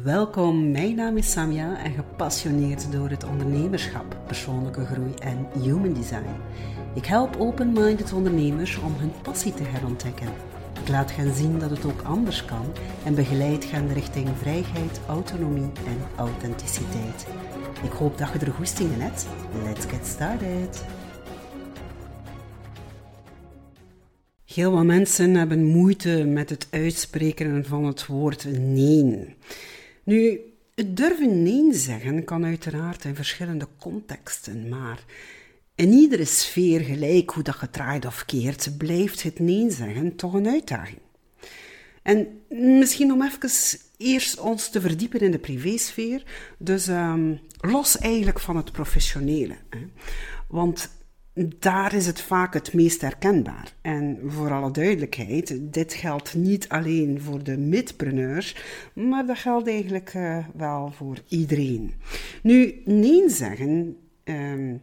Welkom, mijn naam is Samia en gepassioneerd door het ondernemerschap, persoonlijke groei en human design. Ik help open-minded ondernemers om hun passie te herontdekken. Ik laat hen zien dat het ook anders kan en begeleid hen richting vrijheid, autonomie en authenticiteit. Ik hoop dat je er goesting in hebt. Let's get started! Heel wat mensen hebben moeite met het uitspreken van het woord nee. Nu, het durven nee zeggen kan uiteraard in verschillende contexten, maar in iedere sfeer, gelijk hoe dat gedraaid of keert, blijft het nee zeggen toch een uitdaging. En misschien om even eerst ons te verdiepen in de privésfeer, dus um, los eigenlijk van het professionele. Hè. Want daar is het vaak het meest herkenbaar. En voor alle duidelijkheid, dit geldt niet alleen voor de midpreneurs, maar dat geldt eigenlijk uh, wel voor iedereen. Nu, nee zeggen, um,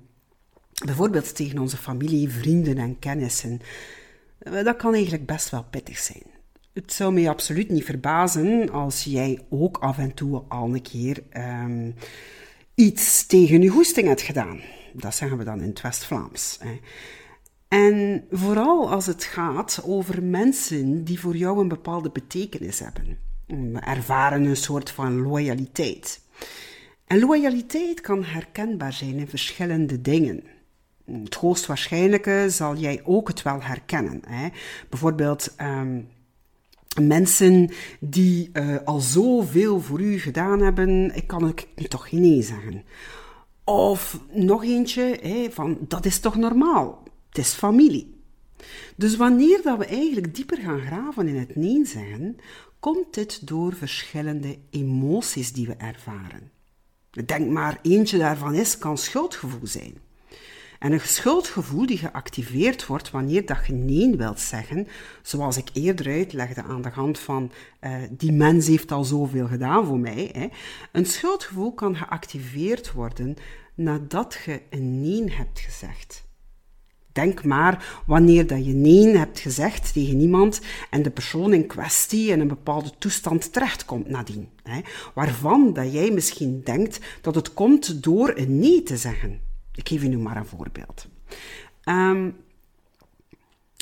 bijvoorbeeld tegen onze familie, vrienden en kennissen, eh, dat kan eigenlijk best wel pittig zijn. Het zou mij absoluut niet verbazen als jij ook af en toe al een keer um, iets tegen je hoesting hebt gedaan. Dat zeggen we dan in het West-Vlaams. En vooral als het gaat over mensen die voor jou een bepaalde betekenis hebben. We ervaren een soort van loyaliteit. En loyaliteit kan herkenbaar zijn in verschillende dingen. Het hoogstwaarschijnlijke zal jij ook het wel herkennen. Hè? Bijvoorbeeld um, mensen die uh, al zoveel voor u gedaan hebben, ik kan ik toch geen nee zeggen. Of nog eentje van dat is toch normaal, het is familie. Dus wanneer dat we eigenlijk dieper gaan graven in het nee zeggen, komt dit door verschillende emoties die we ervaren. Denk maar, eentje daarvan is, kan schuldgevoel zijn. En een schuldgevoel die geactiveerd wordt wanneer dat je nee wilt zeggen, zoals ik eerder uitlegde aan de hand van uh, die mens heeft al zoveel gedaan voor mij. Hè. Een schuldgevoel kan geactiveerd worden nadat je een nee hebt gezegd. Denk maar wanneer dat je nee hebt gezegd tegen iemand en de persoon in kwestie in een bepaalde toestand terechtkomt nadien. Hè, waarvan dat jij misschien denkt dat het komt door een nee te zeggen. Ik geef je nu maar een voorbeeld. Um,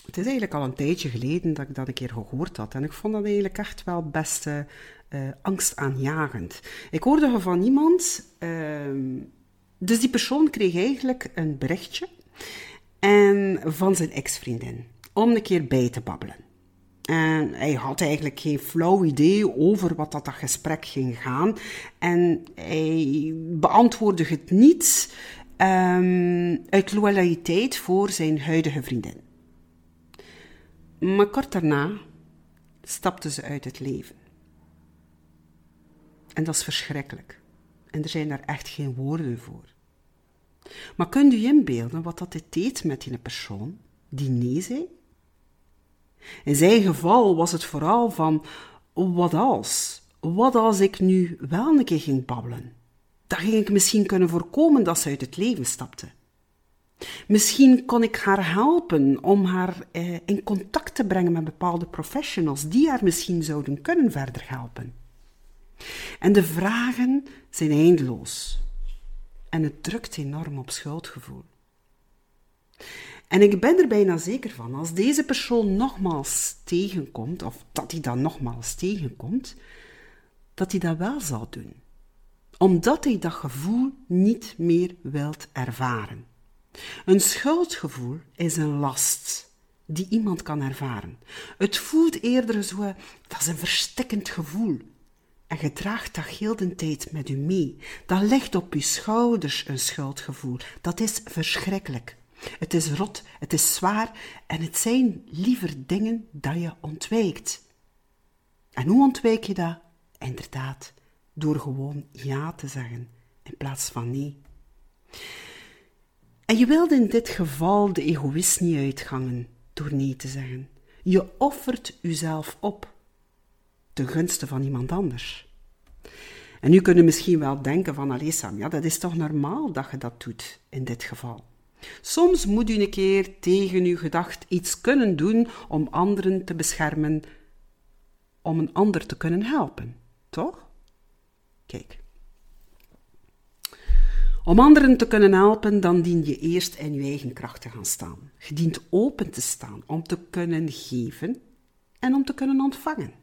het is eigenlijk al een tijdje geleden dat ik dat een keer gehoord had. En ik vond dat eigenlijk echt wel best uh, angstaanjagend. Ik hoorde van iemand. Uh, dus die persoon kreeg eigenlijk een berichtje en van zijn ex-vriendin om een keer bij te babbelen. En hij had eigenlijk geen flauw idee over wat dat, dat gesprek ging gaan. En hij beantwoordde het niet um, uit loyaliteit voor zijn huidige vriendin. Maar kort daarna stapte ze uit het leven. En dat is verschrikkelijk. En er zijn daar echt geen woorden voor. Maar kunt u inbeelden wat dat deed met die persoon die nee zei? In zijn geval was het vooral van, wat als? Wat als ik nu wel een keer ging babbelen? Dan ging ik misschien kunnen voorkomen dat ze uit het leven stapte. Misschien kon ik haar helpen om haar eh, in contact te brengen met bepaalde professionals die haar misschien zouden kunnen verder helpen. En de vragen zijn eindeloos. En het drukt enorm op schuldgevoel. En ik ben er bijna zeker van, als deze persoon nogmaals tegenkomt, of dat hij dan nogmaals tegenkomt, dat hij dat wel zal doen. Omdat hij dat gevoel niet meer wilt ervaren. Een schuldgevoel is een last die iemand kan ervaren. Het voelt eerder zo, dat is een verstikkend gevoel. En je draagt dat heel de tijd met u mee. Dat legt op uw schouders een schuldgevoel. Dat is verschrikkelijk. Het is rot, het is zwaar en het zijn liever dingen dat je ontwijkt. En hoe ontwijk je dat? Inderdaad, door gewoon ja te zeggen in plaats van nee. En je wilt in dit geval de egoïst niet uitgangen door nee te zeggen. Je offert jezelf op ten gunste van iemand anders. En nu kunnen misschien wel denken van, allee Sam, ja, dat is toch normaal dat je dat doet in dit geval. Soms moet u een keer tegen uw gedacht iets kunnen doen om anderen te beschermen, om een ander te kunnen helpen, toch? Kijk. Om anderen te kunnen helpen, dan dien je eerst in je eigen kracht te gaan staan. Je dient open te staan om te kunnen geven en om te kunnen ontvangen.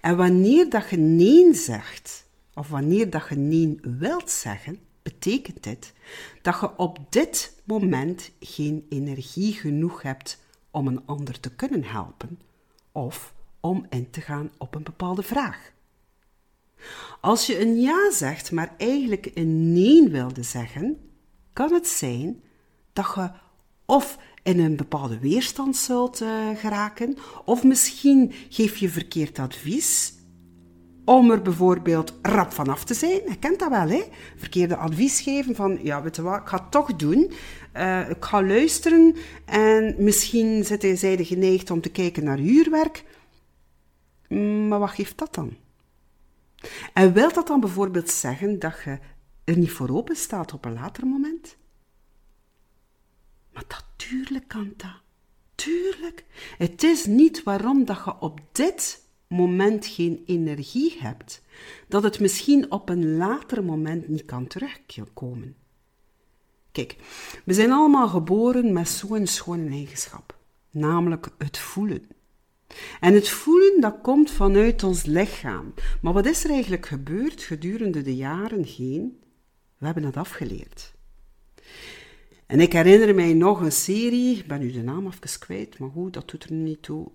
En wanneer dat je nee zegt, of wanneer dat je nee wilt zeggen, betekent dit dat je op dit moment geen energie genoeg hebt om een ander te kunnen helpen of om in te gaan op een bepaalde vraag. Als je een ja zegt, maar eigenlijk een nee wilde zeggen, kan het zijn dat je of in een bepaalde weerstand zult uh, geraken, of misschien geef je verkeerd advies om er bijvoorbeeld rap vanaf te zijn. Je kent dat wel, hè? Verkeerde advies geven van, ja, weet je wat, ik ga het toch doen. Uh, ik ga luisteren en misschien zit zij geneigd om te kijken naar huurwerk. Maar wat geeft dat dan? En wil dat dan bijvoorbeeld zeggen dat je er niet voor open staat op een later moment? Maar natuurlijk kan dat. Tuurlijk. Het is niet waarom dat je op dit moment geen energie hebt, dat het misschien op een later moment niet kan terugkomen. Kijk, we zijn allemaal geboren met zo'n schone eigenschap, namelijk het voelen. En het voelen, dat komt vanuit ons lichaam. Maar wat is er eigenlijk gebeurd gedurende de jaren heen? We hebben het afgeleerd. En ik herinner mij nog een serie, ik ben nu de naam even kwijt, maar goed, dat doet er niet toe.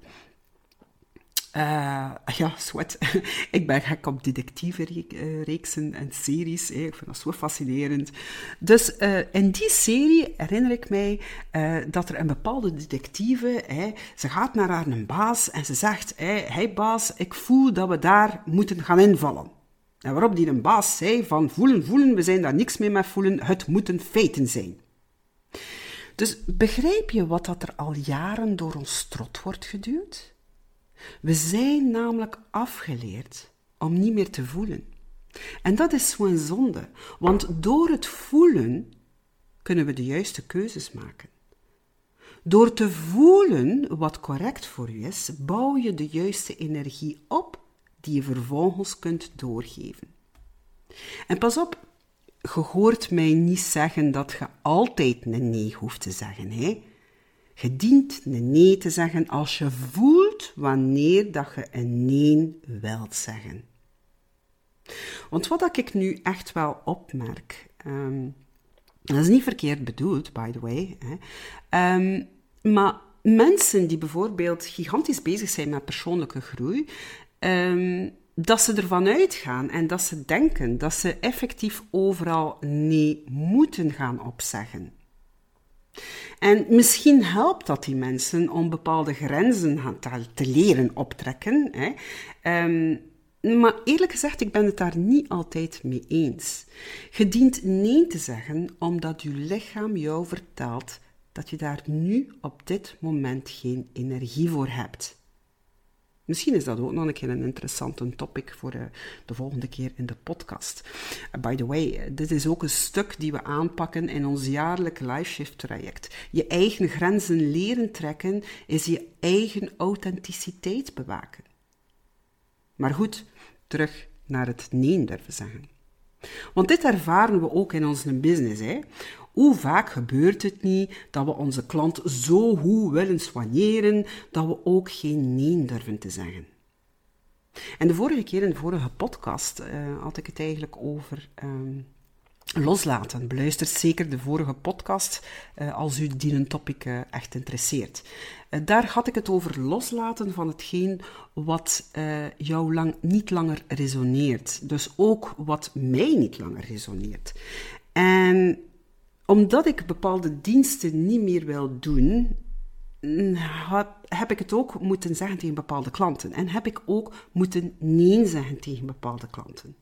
Uh, ja, ik ben gek op detectieve eh, reeksen en series. Ik vind dat zo fascinerend. Dus uh, in die serie herinner ik mij uh, dat er een bepaalde detectieve, ze gaat naar haar een baas en ze zegt, hey baas, ik voel dat we daar moeten gaan invallen. En waarop die een baas zei van voelen, voelen, we zijn daar niks mee voelen, het moeten feiten zijn. Dus begrijp je wat dat er al jaren door ons strot wordt geduwd? We zijn namelijk afgeleerd om niet meer te voelen. En dat is zo'n zonde, want door het voelen kunnen we de juiste keuzes maken. Door te voelen wat correct voor u is, bouw je de juiste energie op die je vervolgens kunt doorgeven. En pas op, je hoort mij niet zeggen dat je altijd een nee hoeft te zeggen. Hè? Je dient een nee te zeggen als je voelt wanneer dat je een nee wilt zeggen. Want wat ik nu echt wel opmerk, um, dat is niet verkeerd bedoeld, by the way, hè, um, maar mensen die bijvoorbeeld gigantisch bezig zijn met persoonlijke groei, um, dat ze ervan uitgaan en dat ze denken dat ze effectief overal nee moeten gaan opzeggen. En misschien helpt dat die mensen om bepaalde grenzen te leren optrekken. Hè. Um, maar eerlijk gezegd, ik ben het daar niet altijd mee eens. Je dient nee te zeggen omdat je lichaam jou vertelt dat je daar nu op dit moment geen energie voor hebt. Misschien is dat ook nog een keer een interessante topic voor de, eh, de volgende keer in de podcast. Uh, by the way, eh, dit is ook een stuk die we aanpakken in ons jaarlijke life shift traject. Je eigen grenzen leren trekken is je eigen authenticiteit bewaken. Maar goed, terug naar het nee durven zeggen. Want dit ervaren we ook in onze business. Hè. Hoe vaak gebeurt het niet dat we onze klant zo goed willen soigneren dat we ook geen nee durven te zeggen? En de vorige keer, in de vorige podcast, uh, had ik het eigenlijk over um, loslaten. Beluister zeker de vorige podcast uh, als u die een topic uh, echt interesseert. daar had ik het over loslaten van hetgeen wat jou lang, niet langer resoneert. Dus ook wat mij niet langer resoneert. En omdat ik bepaalde diensten niet meer wil doen, heb ik het ook moeten zeggen tegen bepaalde klanten. En heb ik ook moeten nee zeggen tegen bepaalde klanten.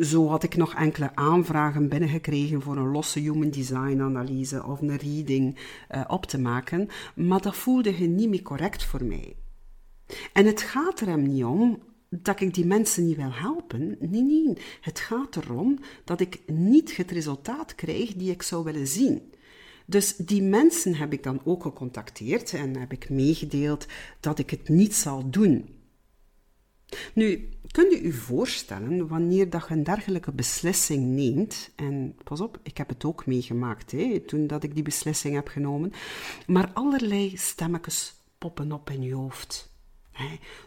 Zo had ik nog enkele aanvragen binnengekregen voor een losse human design analyse of een reading uh, op te maken, maar dat voelde je niet meer correct voor mij. En het gaat er hem niet om dat ik die mensen niet wil helpen. Nee, nee. Het gaat erom dat ik niet het resultaat krijg die ik zou willen zien. Dus die mensen heb ik dan ook gecontacteerd en heb ik meegedeeld dat ik het niet zal doen. Nu, kunt u u voorstellen wanneer dat je een dergelijke beslissing neemt, en pas op, ik heb het ook meegemaakt hè, toen dat ik die beslissing heb genomen, maar allerlei stemmetjes poppen op in je hoofd.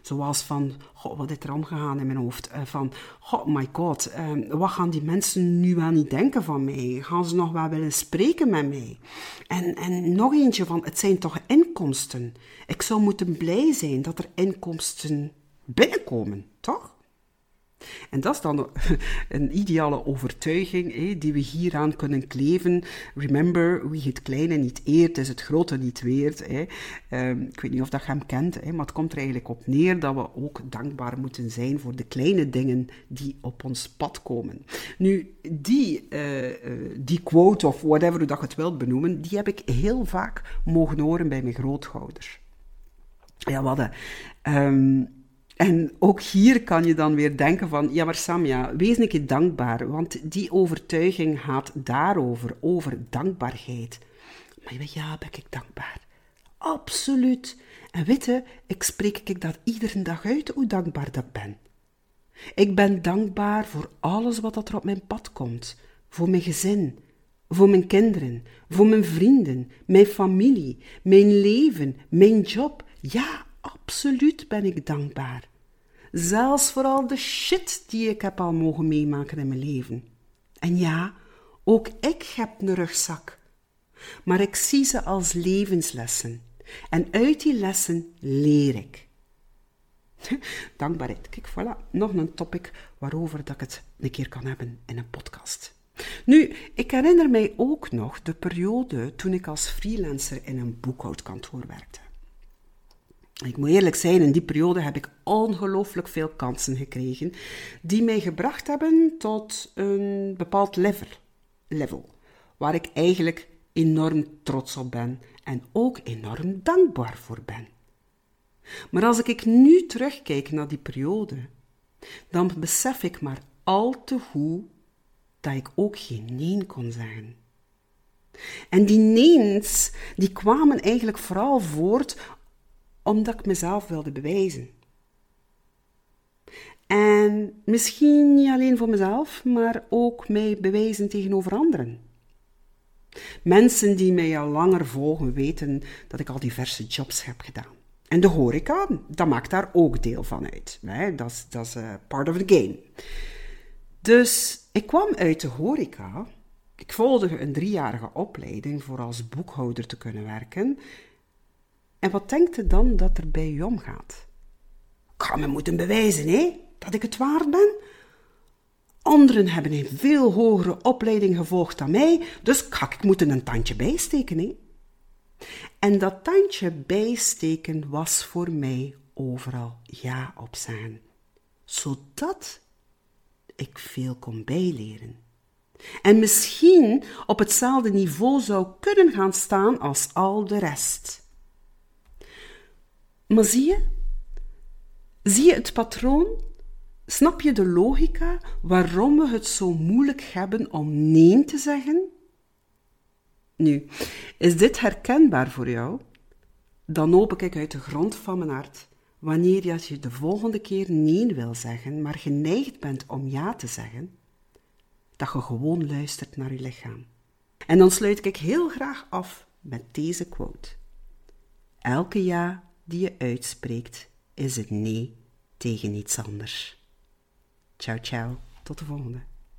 zoals van, god, wat is er omgegaan in mijn hoofd? Uh, van, oh my god, ehm, wat gaan die mensen nu wel niet denken van mij? Gaan ze nog wel willen spreken met mij? En, en nog eentje van, het zijn toch inkomsten? Ik zou moeten blij zijn dat er inkomsten binnenkomen, toch? En dat is dan een ideale overtuiging die we hieraan kunnen kleven. Remember, wie het kleine niet eert, is het grote niet weert. Um, ik weet niet of dat je hem kent, maar het komt er eigenlijk op neer dat we ook dankbaar moeten zijn voor de kleine dingen die op ons pad komen. Nu, die, uh, die quote of whatever dat je het wilt benoemen, die heb ik heel vaak mogen horen bij mijn grootouders. Ja, wat um, en ook hier kan je dan weer denken van, ja maar Samja, wees een keer dankbaar, want die overtuiging gaat daarover, over dankbaarheid. Maar ja, ben ik dankbaar? Absoluut. En weet ik spreek ik dat iedere dag uit hoe dankbaar dat ben. Ik ben dankbaar voor alles wat er op mijn pad komt. Voor mijn gezin, voor mijn kinderen, voor mijn vrienden, mijn familie, mijn leven, mijn job. Ja, absoluut ben ik dankbaar. Zelfs voor al de shit die ik heb al mogen meemaken in mijn leven. En ja, ook ik heb een rugzak. Maar ik zie ze als levenslessen. En uit die lessen leer ik. Dankbaarheid. Kijk, voilà, nog een topic waarover dat ik het een keer kan hebben in een podcast. Nu, ik herinner mij ook nog de periode toen ik als freelancer in een boekhoudkantoor werkte. Ik moet eerlijk zijn, in die periode heb ik ongelooflijk veel kansen gekregen die mij gebracht hebben tot een bepaald level, level waar ik eigenlijk enorm trots op ben en ook enorm dankbaar voor ben. Maar als ik nu terugkijk naar die periode, dan besef ik maar al te goed dat ik ook geen nee kon zeggen. En die neens, die kwamen eigenlijk vooral voort omdat ik mezelf wilde bewijzen. En misschien niet alleen voor mezelf, maar ook mij bewijzen tegenover anderen. Mensen die mij al langer volgen weten dat ik al diverse jobs heb gedaan. En de horeca, dat maakt daar ook deel van uit. Dat is, uh, part of the game. Dus ik kwam uit de horeca. Ik volgde een driejarige opleiding voor als boekhouder te kunnen werken. En wat denkt u dan dat er bij u omgaat? Ik ga me moeten bewijzen, hè, dat ik het waard ben. Anderen hebben een veel hogere opleiding gevolgd dan mij, dus ga ik moeten een tandje bijsteken, hè. En dat tandje bijsteken was voor mij overal ja op zijn, zodat ik veel kon bijleren. En misschien op hetzelfde niveau zou kunnen gaan staan als al de rest. Maar zie je? Zie je het patroon? Snap je de logica waarom we het zo moeilijk hebben om nee te zeggen? Nu, is dit herkenbaar voor jou? Dan hoop ik uit de grond van mijn hart, wanneer je de volgende keer nee wil zeggen, maar geneigd bent om ja te zeggen, dat je gewoon luistert naar je lichaam. En dan sluit ik heel graag af met deze quote. Elke ja die je uitspreekt, is het nee tegen iets anders. Ciao, ciao. Tot de volgende.